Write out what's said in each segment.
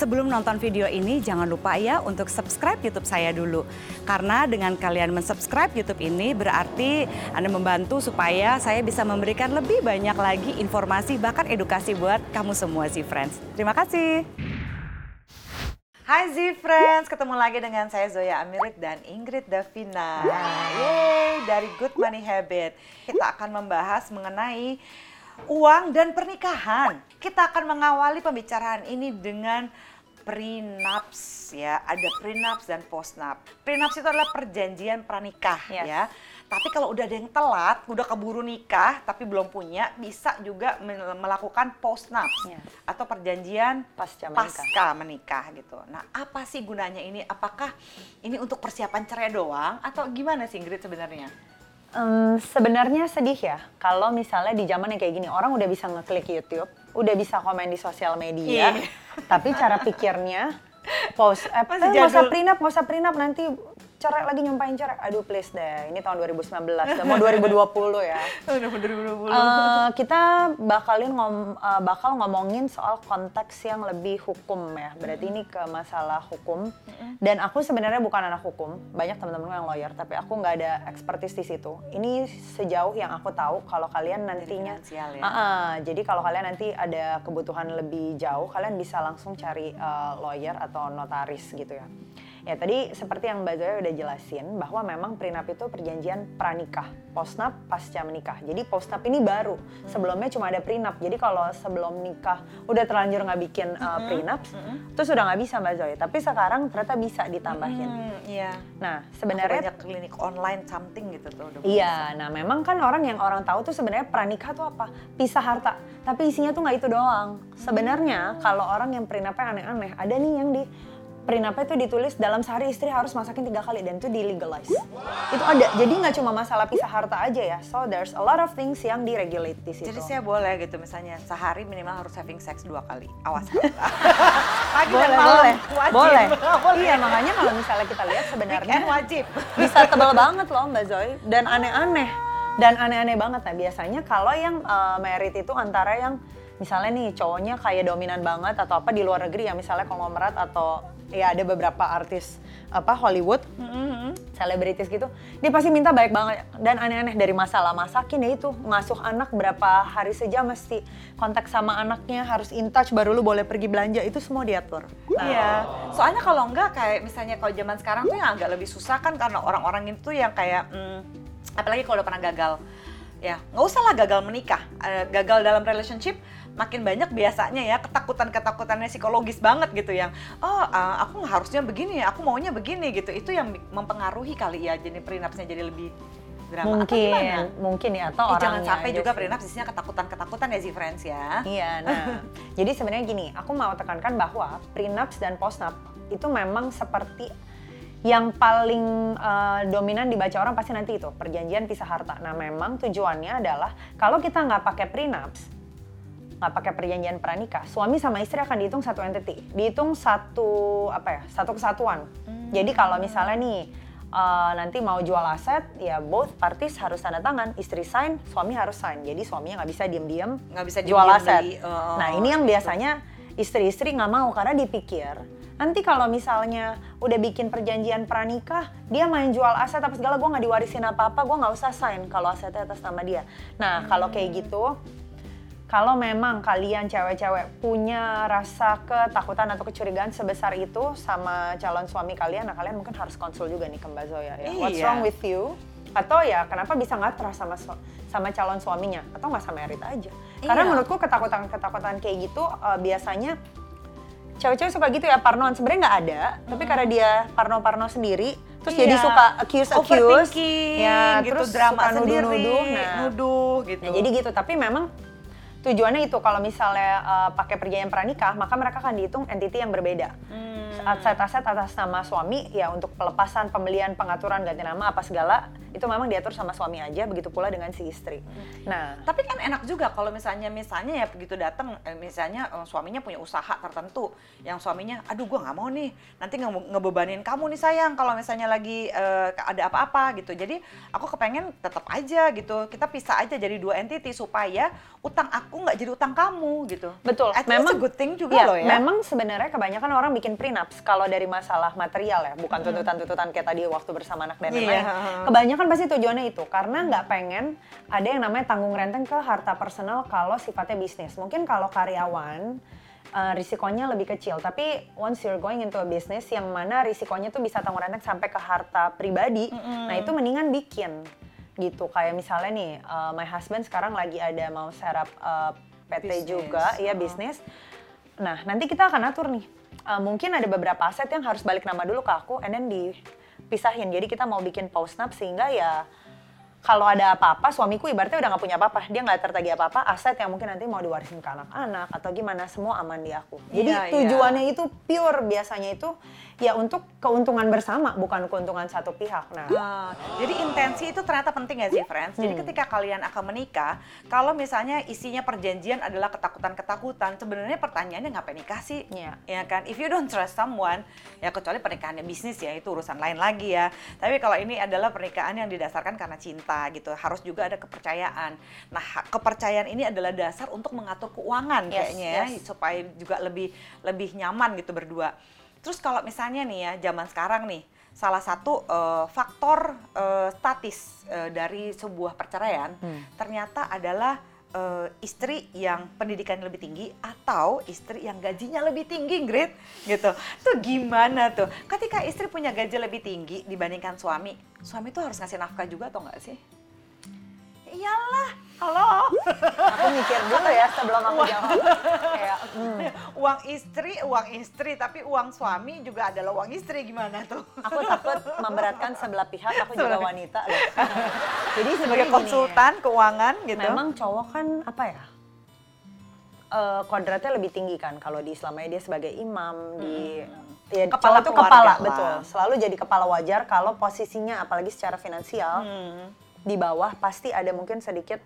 Sebelum nonton video ini jangan lupa ya untuk subscribe YouTube saya dulu. Karena dengan kalian mensubscribe YouTube ini berarti Anda membantu supaya saya bisa memberikan lebih banyak lagi informasi bahkan edukasi buat kamu semua sih Friends. Terima kasih. Hai Z Friends, ketemu lagi dengan saya Zoya Amirit dan Ingrid Davina. Yeay, dari Good Money Habit. Kita akan membahas mengenai uang dan pernikahan. Kita akan mengawali pembicaraan ini dengan prenups ya. Ada prenups dan postnup. Prenups itu adalah perjanjian pranikah Yes. ya. Tapi kalau udah ada yang telat, udah keburu nikah tapi belum punya, bisa juga mel- melakukan postnups Yes. atau perjanjian Pasca menikah. pasca menikah gitu. Nah, apa sih gunanya ini? Apakah ini untuk persiapan cerai doang atau gimana sih Ingrid sebenarnya? Em, sebenarnya sedih ya kalau misalnya di zaman yang kayak gini orang udah bisa ngeklik YouTube, udah bisa komen di sosial media, Iya. tapi cara pikirnya post eh, Masih eh, nggak usah prenup, nggak usah prenup nanti cerai lagi nyumpain cerai. Aduh please deh, ini tahun 2019, udah mau 2020 ya. Udah 2020. Eh, kita bakalin ngom, eh, bakal ngomongin soal konteks yang lebih hukum ya. Berarti ini ke masalah hukum. Dan aku sebenarnya bukan anak hukum. Banyak teman-teman yang lawyer, tapi aku nggak ada expertise di situ. Ini sejauh yang aku tahu kalau kalian nantinya ya. Ah, ah. jadi kalau kalian nanti ada kebutuhan lebih jauh, kalian bisa langsung cari eh, lawyer atau notaris gitu ya. Ya tadi seperti yang Mbak Zoya udah jelasin bahwa memang prenup itu perjanjian pranikah, postnup pasca menikah. Jadi postnup ini baru, sebelumnya cuma ada prenup. Jadi kalau sebelum nikah udah terlanjur nggak bikin uh, prenup, terus udah nggak bisa Mbak Zoya. Tapi sekarang ternyata bisa ditambahin. Hmm, iya. Nah Sebenarnya banyak klinik online something gitu tuh. udah Iya, nah memang kan orang yang orang tahu tuh sebenarnya pranikah tuh apa? Pisah harta. Tapi isinya tuh nggak itu doang. Sebenarnya kalau orang yang prenupnya aneh-aneh, ada nih yang di prenupnya itu ditulis dalam sehari istri harus masakin tiga kali dan itu di legalize. Itu ada. Jadi nggak cuma masalah pisah harta aja ya. So there's a lot of things yang diregulate di situ. Jadi saya boleh gitu misalnya sehari minimal harus having sex dua kali. Awas. Pagi boleh, dan malam. boleh, Wajib. boleh. boleh. Iya, makanya kalau misalnya kita lihat sebenarnya wajib. bisa tebel banget loh Mbak Zoe dan aneh-aneh dan aneh-aneh banget nah biasanya kalau yang uh, merit itu antara yang misalnya nih cowoknya kayak dominan banget atau apa di luar negeri ya misalnya konglomerat atau ya ada beberapa artis apa Hollywood selebritis gitu dia pasti minta baik banget dan aneh-aneh dari masalah. Masakin ya itu ngasuh anak berapa hari saja mesti kontak sama anaknya harus in touch baru lu boleh pergi belanja. Itu semua diatur. Nah, Iya, soalnya kalau enggak kayak misalnya kalau zaman sekarang tuh yang agak lebih susah kan karena orang-orang itu yang kayak, hmm, apalagi kalau udah pernah gagal, ya nggak usah lah gagal menikah, Eh, gagal dalam relationship makin banyak biasanya ya ketakutan-ketakutannya psikologis banget gitu yang, oh eh, aku harusnya begini, aku maunya begini gitu, itu yang mempengaruhi kali ya jadi prenupsnya jadi lebih drama. Atau mungkin gimana? mungkin ya atau Eh, jangan orangnya sampai juga sih. prenup isinya ketakutan-ketakutan ya sih friends ya. Iya, nah, jadi sebenarnya gini, aku mau tekankan bahwa prenups dan postnup itu memang seperti yang paling eh, dominan dibaca orang pasti nanti itu perjanjian pisah harta. Nah, memang tujuannya adalah kalau kita nggak pakai prenups, nggak pakai perjanjian pranikah, suami sama istri akan dihitung satu entity, dihitung satu apa ya, satu kesatuan. Jadi kalau misalnya nih eh, nanti mau jual aset, ya both parties harus tanda tangan, istri sign, suami harus sign. Jadi suaminya nggak bisa diem-diem Nggak bisa jual diem-diem aset. beli, oh, nah ini yang biasanya istri-istri nggak mau karena dipikir nanti kalau misalnya udah bikin perjanjian pranikah dia main jual aset apa segala gue nggak diwarisin apa-apa gue nggak usah sign kalau asetnya atas nama dia. Nah kalau kayak gitu kalau memang kalian cewek-cewek punya rasa ketakutan atau kecurigaan sebesar itu sama calon suami kalian, nah kalian mungkin harus konsul juga nih ke Mbak Zoya ya. What's Iya. wrong with you? Atau ya kenapa bisa nggak trust sama sama calon suaminya? Atau nggak sama Erit aja? Karena Iya. menurutku ketakutan-ketakutan kayak gitu eh, biasanya cewek-cewek suka gitu ya parnoan sebenarnya nggak ada tapi karena dia parno-parno sendiri terus jadi Iya. suka accuse accuse ya gitu, terus drama suka sendiri, nuduh-nuduh nah nuduh gitu. Nah, jadi gitu, tapi memang tujuannya itu kalau misalnya uh, pakai perjanjian pranikah, maka mereka akan dihitung entity yang berbeda. Hmm. Aset-aset atas nama suami ya untuk pelepasan, pembelian, pengaturan, ganti nama apa segala itu memang diatur sama suami aja, begitu pula dengan si istri. Nah, Tapi kan enak juga kalau misalnya misalnya ya begitu datang eh, misalnya eh, suaminya punya usaha tertentu yang suaminya aduh gua nggak mau nih nanti nge- ngebebanin kamu nih sayang kalau misalnya lagi eh, ada apa-apa gitu. Jadi aku kepengen tetap aja gitu. Kita pisah aja jadi dua entity supaya utang aku nggak jadi utang kamu gitu. Betul. I think it's a good thing juga Iya, loh ya. Memang sebenarnya kebanyakan orang bikin prenups kalau dari masalah material ya, bukan tuntutan-tuntutan kayak tadi waktu bersama anak dan lain-lain. Kebanyakan pasti tujuannya itu karena nggak pengen ada yang namanya tanggung renteng ke harta personal kalau sifatnya bisnis. Mungkin kalau karyawan eh, risikonya lebih kecil, tapi once you're going into a business yang mana risikonya tuh bisa tanggung renteng sampai ke harta pribadi, nah itu mendingan bikin gitu. Kayak misalnya nih, eh, my husband sekarang lagi ada mau serap eh, PT Bisnis. juga, iya Oh. bisnis. Nah, nanti kita akan atur nih. Uh, mungkin ada beberapa aset yang harus balik nama dulu ke aku, and then dipisahin. Jadi kita mau bikin postnap sehingga ya kalau ada apa-apa, suamiku ibaratnya udah nggak punya apa-apa. Dia nggak tertagih apa-apa, aset yang mungkin nanti mau diwarisin ke anak-anak atau gimana, semua aman di aku. Jadi Iya, iya. tujuannya itu pure biasanya itu ya untuk keuntungan bersama, bukan keuntungan satu pihak. Nah, Ah, jadi intensi itu ternyata penting ya sih, friends. Jadi Hmm. ketika kalian akan menikah, kalau misalnya isinya perjanjian adalah ketakutan-ketakutan, sebenarnya pertanyaannya ngapain nikah sih? Iya. Ya kan? If you don't trust someone, ya kecuali pernikahannya bisnis ya itu urusan lain lagi ya. Tapi kalau ini adalah pernikahan yang didasarkan karena cinta gitu, harus juga ada kepercayaan. Nah, kepercayaan ini adalah dasar untuk mengatur keuangan Yes, kayaknya ya, yes. supaya juga lebih lebih nyaman gitu berdua. Terus kalau misalnya nih ya zaman sekarang nih salah satu eh, faktor eh, statis eh, dari sebuah perceraian Hmm. ternyata adalah eh, istri yang pendidikan lebih tinggi atau istri yang gajinya lebih tinggi, Grit, gitu. Tuh gimana tuh? Ketika istri punya gaji lebih tinggi dibandingkan suami, suami tuh harus ngasih nafkah juga atau enggak sih? Iyalah, halo. aku mikir dulu ya sebelum aku jawab. Kayak, hmm, uang istri, uang istri, tapi uang suami juga adalah uang istri gimana tuh? aku takut memberatkan sebelah pihak, aku juga Sebelah- wanita loh. Jadi Sebagai sebenarnya gini, konsultan keuangan gitu. Memang cowok kan apa ya? eh, kodratnya lebih tinggi kan kalau di Islamnya dia sebagai imam di ya Kepala keluarga kepala lah. betul selalu jadi kepala wajar kalau posisinya apalagi secara finansial Hmm. Di bawah pasti ada mungkin sedikit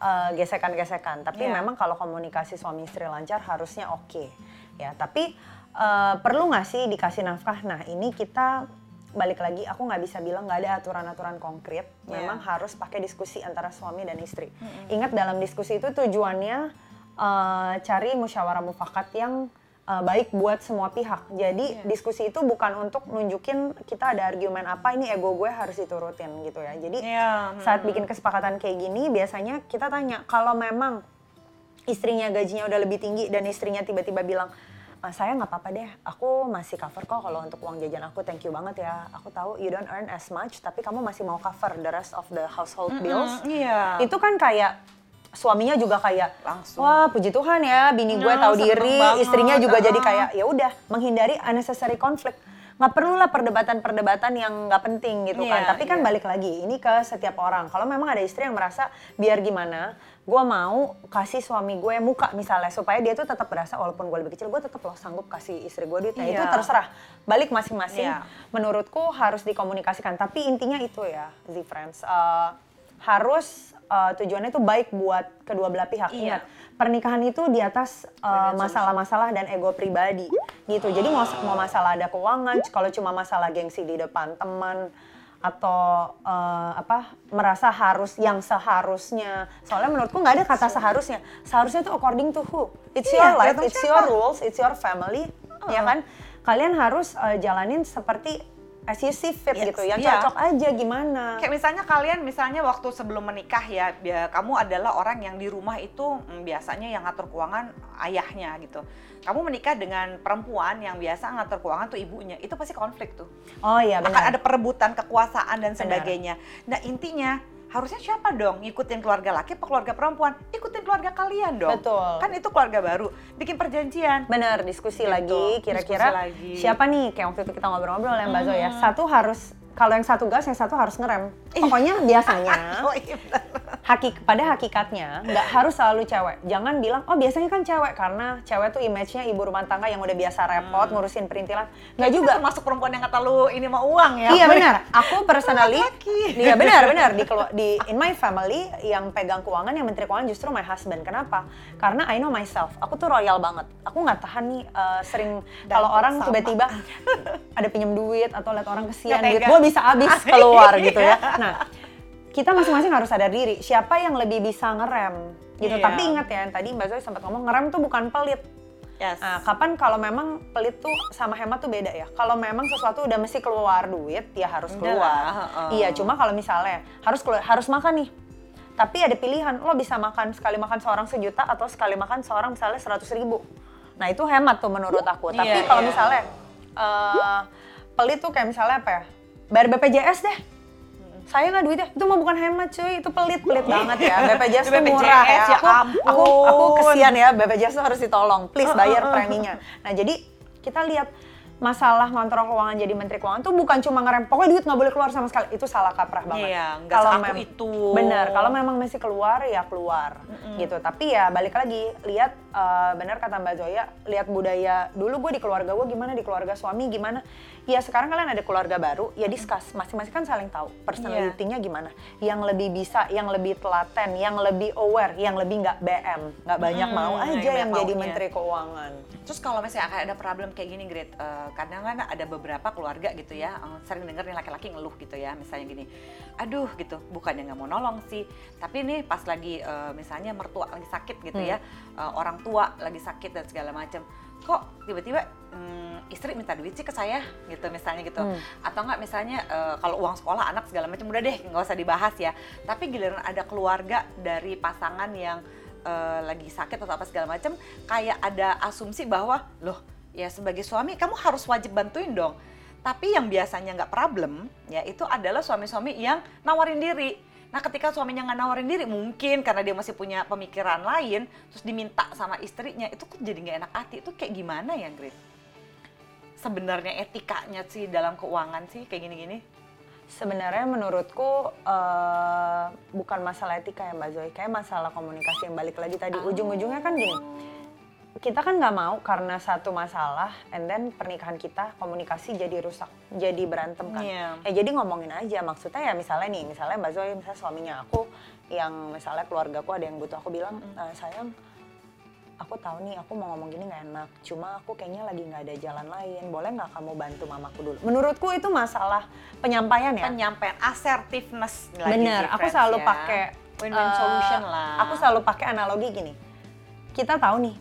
eh, gesekan-gesekan. Tapi Iya. memang kalau komunikasi suami istri lancar harusnya oke. Ya tapi eh, perlu nggak sih dikasih nafkah? Nah ini kita balik lagi aku nggak bisa bilang nggak ada aturan-aturan konkret. Iya. memang harus pakai diskusi antara suami dan istri. Ingat dalam diskusi itu tujuannya eh, cari musyawarah mufakat yang eh, baik buat semua pihak. Jadi Iya. diskusi itu bukan untuk nunjukin kita ada argumen apa ini ego gue harus diturutin gitu ya. Jadi Iya, saat bikin kesepakatan kayak gini biasanya kita tanya kalau memang istrinya gajinya udah lebih tinggi dan istrinya tiba-tiba bilang "Ah, saya nggak apa-apa deh, aku masih cover kok kalau untuk uang jajan aku, thank you banget ya. Aku tahu you don't earn as much, tapi kamu masih mau cover the rest of the household bills. Mm, iya. Itu kan kayak suaminya juga kayak Langsung. wah puji Tuhan ya bini gue Nah, tahu diri banget. istrinya juga jadi Ah. kayak ya udah menghindari unnecessary konflik nggak perlu lah perdebatan-perdebatan yang nggak penting gitu kan Iya, tapi kan iya. balik lagi ini ke setiap orang kalau memang ada istri yang merasa biar gimana gue mau kasih suami gue muka misalnya supaya dia tuh tetap berasa walaupun gue lebih kecil gue tetap loh sanggup kasih istri gue duit Nah, itu Iya. terserah balik masing-masing Iya. menurutku harus dikomunikasikan tapi intinya itu ya Z friends Eh, harus eh, tujuannya itu baik buat kedua belah pihak. Iya. ingat pernikahan itu di atas eh, masalah-masalah dan ego pribadi gitu. Jadi mau mau masalah ada keuangan kalau cuma masalah gengsi di depan teman atau eh, apa merasa harus yang seharusnya. Soalnya menurutku nggak ada kata seharusnya. Seharusnya itu according to who? It's Iya, your life it's siapa. your rules it's your family ya kan? Kalian harus eh, jalanin seperti as you see fit Yes, gitu yang iya. cocok aja gimana Kayak misalnya kalian misalnya waktu sebelum menikah ya, kamu adalah orang yang di rumah itu mm, biasanya yang ngatur keuangan ayahnya gitu. Kamu menikah dengan perempuan yang biasa ngatur keuangan tuh ibunya, itu pasti konflik tuh. oh iya Akan benar ada perebutan kekuasaan dan Benar. sebagainya. Nah intinya harusnya siapa dong ngikutin keluarga laki apa keluarga perempuan? Ikutin keluarga kalian dong. Betul. Kan itu keluarga baru. Bikin perjanjian. Bener, diskusi Gitu, lagi kira-kira siapa nih kayak waktu itu kita ngobrol-ngobrol ya Mbak Zoe ya. Satu harus kalau yang satu gas, yang satu harus ngerem. Pokoknya biasanya Oh iya. Hakik pada hakikatnya nggak harus selalu cewek. Jangan bilang oh biasanya kan cewek karena cewek tuh image-nya ibu rumah tangga yang udah biasa repot Hmm. ngurusin perintilan. Nggak juga. Termasuk perempuan yang kata lu ini mau uang ya. Iya benar. Aku personally, iya benar benar di di in my family yang pegang keuangan yang menteri keuangan justru my husband. Kenapa? Karena I know myself. Aku tuh royal banget. Aku nggak tahan nih eh, sering kalau orang tiba-tiba ada pinjam duit atau lihat orang kesian duit gue bisa habis keluar Iya. gitu ya. Nah kita masing-masing harus sadar diri siapa yang lebih bisa ngerem gitu. Iya. Tapi ingat ya yang tadi Mbak Zoe sempat ngomong ngerem tuh bukan pelit. Yes. Nah, kapan kalau memang pelit tuh sama hemat tuh beda ya. Kalau memang sesuatu udah mesti keluar duit, ya harus keluar. heeh. Iya, cuma kalau misalnya harus keluar, harus makan nih. Tapi ada pilihan, lo bisa makan sekali makan seorang sejuta atau sekali makan seorang misalnya seratus ribu. Nah itu hemat tuh menurut aku. Tapi Iya, kalau iya. misalnya eh, pelit tuh kayak misalnya apa ya? Bayar BPJS deh. Saya nggak duitnya, itu mah bukan hemat cuy, itu pelit pelit banget ya. BPJS BPJS, murah ya. ya Aku, aku, aku kesian ya, BPJS tuh harus ditolong. Please bayar preminya. Nah jadi kita lihat masalah ngontrol keuangan jadi menteri keuangan tuh bukan cuma ngerem. Pokoknya duit nggak boleh keluar sama sekali. Itu salah kaprah banget. Iya, nggak selaku mem- itu. bener kalau memang masih keluar ya keluar gitu. Tapi ya balik lagi lihat eh, benar kata mbak Zoya lihat budaya. Dulu gue di keluarga gue gimana? Di keluarga suami gimana ya sekarang kalian ada keluarga baru ya discuss. Masing-masing kan saling tahu personality-nya gimana. Yang lebih bisa yang lebih telaten yang lebih aware yang lebih nggak BM nggak banyak Mm, mau yang aja yang banyak jadi menteri keuangan. Terus kalau misalnya kayak ada problem kayak gini, Grit, eh, kadang kan ada beberapa keluarga gitu ya, eh, sering denger nih laki-laki ngeluh gitu ya, misalnya gini, aduh gitu, bukannya nggak mau nolong sih, tapi nih pas lagi eh, misalnya mertua lagi sakit gitu ya, eh, orang tua lagi sakit dan segala macam, kok tiba-tiba hmm, istri minta duit sih ke saya gitu misalnya gitu, Hmm. atau enggak misalnya eh, kalau uang sekolah anak segala macam udah deh nggak usah dibahas ya, tapi giliran ada keluarga dari pasangan yang eh, lagi sakit atau apa segala macam kayak ada asumsi bahwa loh ya sebagai suami kamu harus wajib bantuin dong. Tapi yang biasanya nggak problem ya itu adalah suami-suami yang nawarin diri. Nah ketika suaminya nggak nawarin diri mungkin karena dia masih punya pemikiran lain terus diminta sama istrinya itu kok jadi nggak enak hati. Itu kayak gimana ya Grit? Sebenarnya etikanya sih dalam keuangan sih kayak gini-gini Sebenarnya menurutku eh, bukan masalah etika ya Mbak Zoe, kayak masalah komunikasi yang balik lagi tadi. Ujung-ujungnya kan gini, kita kan nggak mau karena satu masalah, and then pernikahan kita komunikasi jadi rusak, jadi berantem kan. Iya. Ya jadi ngomongin aja, maksudnya ya misalnya nih, misalnya Mbak Zoe, misalnya suaminya aku, yang misalnya keluargaku ada yang butuh, aku bilang, "Eh, sayang, aku tahu nih aku mau ngomong gini nggak enak. Cuma aku kayaknya lagi nggak ada jalan lain. Boleh nggak kamu bantu mamaku dulu? Menurutku itu masalah penyampaian ya. Penyampaian assertiveness. Lagi bener aku selalu ya. pakai win-win eh, solution lah. aku selalu pakai analogi gini. Kita tahu nih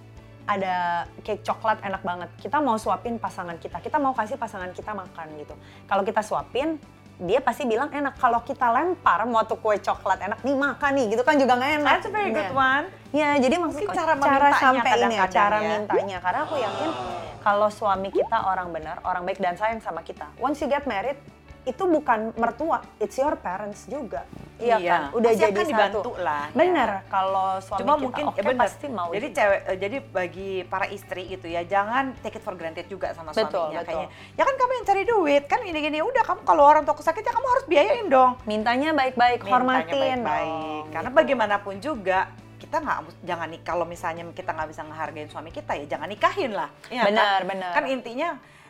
ada cake coklat enak banget. Kita mau suapin pasangan kita. Kita mau kasih pasangan kita makan gitu. Kalau kita suapin dia pasti bilang enak kalau kita lempar mau tuh kue coklat enak nih makan nih gitu kan juga nggak enak That's a very good Iya. one. Ya, jadi maksudnya cara cara, sampai ini ya, cara ya. mintanya. Karena aku yakin kalau suami kita orang benar, orang baik dan sayang sama kita. Once you get married, itu bukan mertua, it's your parents juga. Iya, kan? Udah pasti jadi akan satu. dibantu lah. ya. Bener, kalau suami Cuma kita mungkin oke ya bener. pasti mau. Jadi juga. cewek, eh, jadi bagi para istri gitu ya, jangan take it for granted juga sama Betul, suaminya. betul. Kayaknya, ya kan kamu yang cari duit, kan gini-gini udah kamu kalau orang tua sakit ya kamu harus biayain dong. mintanya baik-baik, hormatin baik-baik. dong, Karena gitu. bagaimanapun juga kita nggak jangan nih kalau misalnya kita nggak bisa ngehargain suami kita ya jangan nikahin lah. Iya kan? Benar, benar. Kan intinya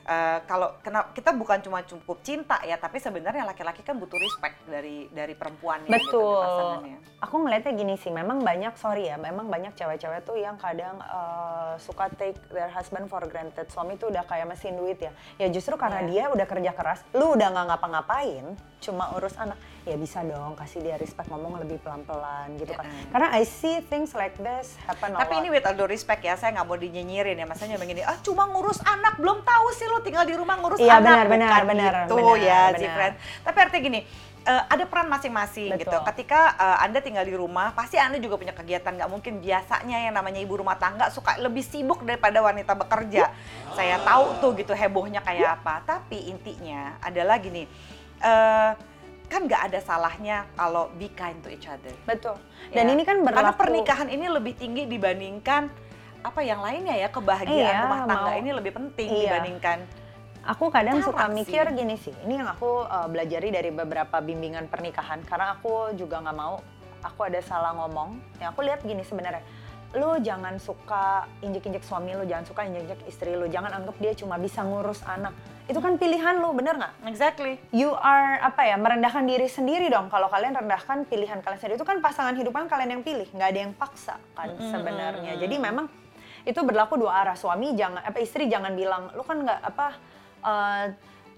eh, kalau kena, kita bukan cuma cukup cinta ya, tapi sebenarnya laki-laki kan butuh respect dari dari perempuannya gitu, Betul. pasangannya. Aku ngelihatnya gini sih, memang banyak sorry ya, memang banyak cewek-cewek tuh yang kadang eh, suka take their husband for granted. Suami tuh udah kayak mesin duit ya. Ya justru karena Iya. dia udah kerja keras, lu udah nggak ngapa-ngapain, cuma urus anak, ya bisa dong kasih dia respect ngomong lebih pelan-pelan gitu kan. Iya. Karena I see things like this happen a Tapi lot. ini with all due respect ya, saya nggak mau dinyinyirin ya. Maksudnya begini, ah cuma ngurus anak, belum tahu sih lo tinggal di rumah ngurus Iya, anak. benar, benar, Bukan benar, gitu benar, ya, benar. Zifren. Tapi artinya gini, eh, ada peran masing-masing gitu. Ketika eh, Anda tinggal di rumah, pasti Anda juga punya kegiatan. Nggak mungkin biasanya yang namanya ibu rumah tangga suka lebih sibuk daripada wanita bekerja. Saya tahu tuh gitu hebohnya kayak apa. Tapi intinya adalah gini, eh, kan nggak ada salahnya kalau be kind to each other. Betul. Dan Ya. ini kan berlaku Karena pernikahan ini lebih tinggi dibandingkan apa yang lainnya ya kebahagiaan Iya, rumah tangga mau- ini lebih penting Iya. dibandingkan Aku kadang Cara suka sih. mikir gini sih, ini yang aku uh, belajari dari beberapa bimbingan pernikahan karena aku juga nggak mau aku ada salah ngomong, ya aku lihat gini sebenarnya. Lu jangan suka injek-injek suami lu, jangan suka injek-injek istri lu, jangan anggap dia cuma bisa ngurus anak. Itu kan pilihan lu, bener nggak? Exactly. You are apa ya merendahkan diri sendiri dong. Kalau kalian rendahkan pilihan kalian sendiri itu kan pasangan hidupan kalian yang pilih, nggak ada yang paksa kan sebenarnya. Jadi memang itu berlaku dua arah. Suami jangan apa istri jangan bilang lu kan nggak apa eh,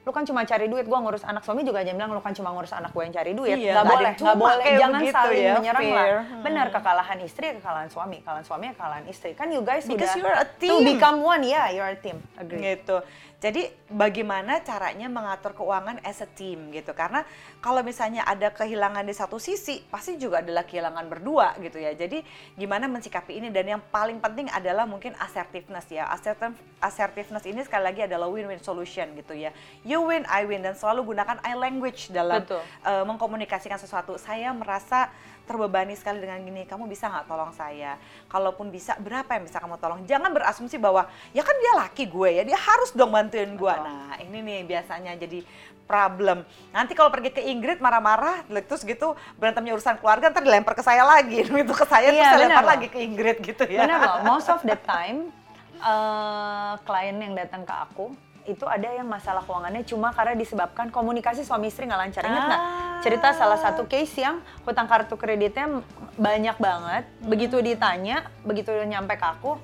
lu kan cuma cari duit, gua ngurus anak suami juga jangan bilang lu kan cuma ngurus anak gue yang cari duit. Iya, nggak ada boleh, cuma boleh. Jangan begitu saling ya, menyerang fair. lah. Hmm. Benar kekalahan istri, kekalahan suami, kekalahan suami, kekalahan istri. Kan you guys Because you're a to team. become one, ya, yeah, you're a team. Agree. gitu. Jadi bagaimana caranya mengatur keuangan as a team gitu? Karena kalau misalnya ada kehilangan di satu sisi, pasti juga adalah kehilangan berdua gitu ya. Jadi gimana mensikapi ini? Dan yang paling penting adalah mungkin assertiveness ya. Assertive, assertiveness ini sekali lagi adalah win-win solution gitu ya. You win, I win dan selalu gunakan I language dalam Betul. eh, mengkomunikasikan sesuatu. Saya merasa terbebani sekali dengan gini. Kamu bisa nggak tolong saya? Kalaupun bisa, berapa yang bisa kamu tolong? Jangan berasumsi bahwa ya kan dia laki gue ya, dia harus dong bantuin gue. Betul. Nah ini nih biasanya jadi problem. Nanti kalau pergi ke Ingrid marah-marah, terus gitu berantemnya urusan keluarga, ntar dilempar ke saya lagi, itu ke saya terus Iya, saya benar lempar loh. lagi ke Ingrid gitu ya. Benar loh, most of the time eh, klien yang datang ke aku itu ada yang masalah keuangannya cuma karena disebabkan komunikasi suami istri nggak lancar. Ingat nggak? Ah. Cerita salah satu case yang hutang kartu kreditnya banyak banget. Begitu ditanya, begitu nyampe ke aku,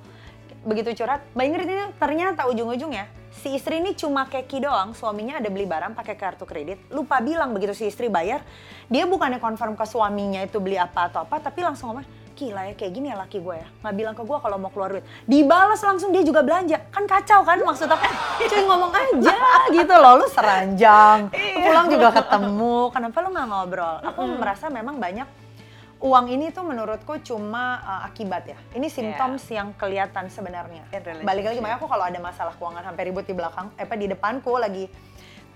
begitu curhat, Mbak Ingrid ini ternyata ujung-ujungnya si istri ini cuma keki doang, suaminya ada beli barang pakai kartu kredit, lupa bilang begitu si istri bayar, dia bukannya confirm ke suaminya itu beli apa atau apa, tapi langsung ngomong, gila ya kayak gini ya laki gue ya, nggak bilang ke gue kalau mau keluar duit, dibalas langsung dia juga belanja, kan kacau kan maksud aku, cuy ngomong aja gitu loh, lu seranjang, lu pulang juga ketemu, kenapa lu nggak ngobrol? Aku merasa memang banyak uang ini tuh menurutku cuma uh, akibat ya. Ini symptoms yang kelihatan sebenarnya. Balik lagi makanya aku kalau ada masalah keuangan sampai ribut di belakang, eh apa di depanku lagi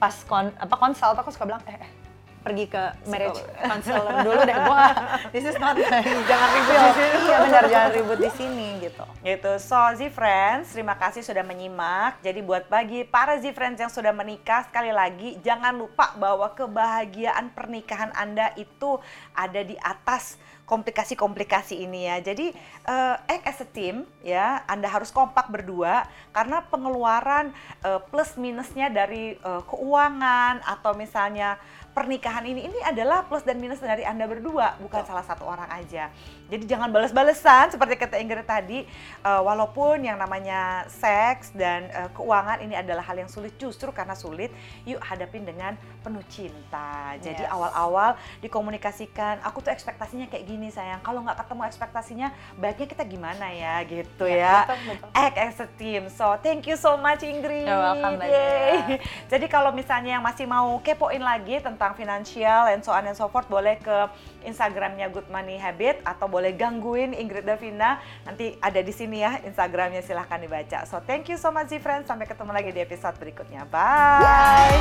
pas kon apa konsult aku suka bilang eh, eh pergi ke marriage counselor dulu deh gua this is not my Jangan ribut di sini. iya benar jangan ribut di sini gitu Gitu. So, Z-Friends, terima kasih sudah menyimak. Jadi buat bagi para Z-Friends yang sudah menikah, sekali lagi jangan lupa bahwa kebahagiaan pernikahan Anda itu ada di atas komplikasi-komplikasi ini ya. Jadi eh, act as a team ya, Anda harus kompak berdua karena pengeluaran eh, plus minusnya dari eh, keuangan atau misalnya pernikahan ini ini adalah plus dan minus dari Anda berdua, bukan salah satu orang aja. Jadi jangan balas-balesan seperti kata Ingrid tadi, eh, walaupun yang namanya seks dan eh, keuangan ini adalah hal yang sulit justru karena sulit, yuk hadapin dengan penuh cinta. Jadi Yes. awal-awal dikomunikasikan, aku tuh ekspektasinya kayak gini sayang. Kalau nggak ketemu ekspektasinya, baiknya kita gimana ya gitu ya. betul, betul. Act as a team. So thank you so much Ingrid. You're welcome, Yeay. Jadi kalau misalnya yang masih mau kepoin lagi tentang finansial and so on and so forth, boleh ke Instagramnya Good Money Habit atau boleh gangguin Ingrid Davina. Nanti ada di sini ya Instagramnya silahkan dibaca. So thank you so much, friends. Sampai ketemu lagi di episode berikutnya. Bye.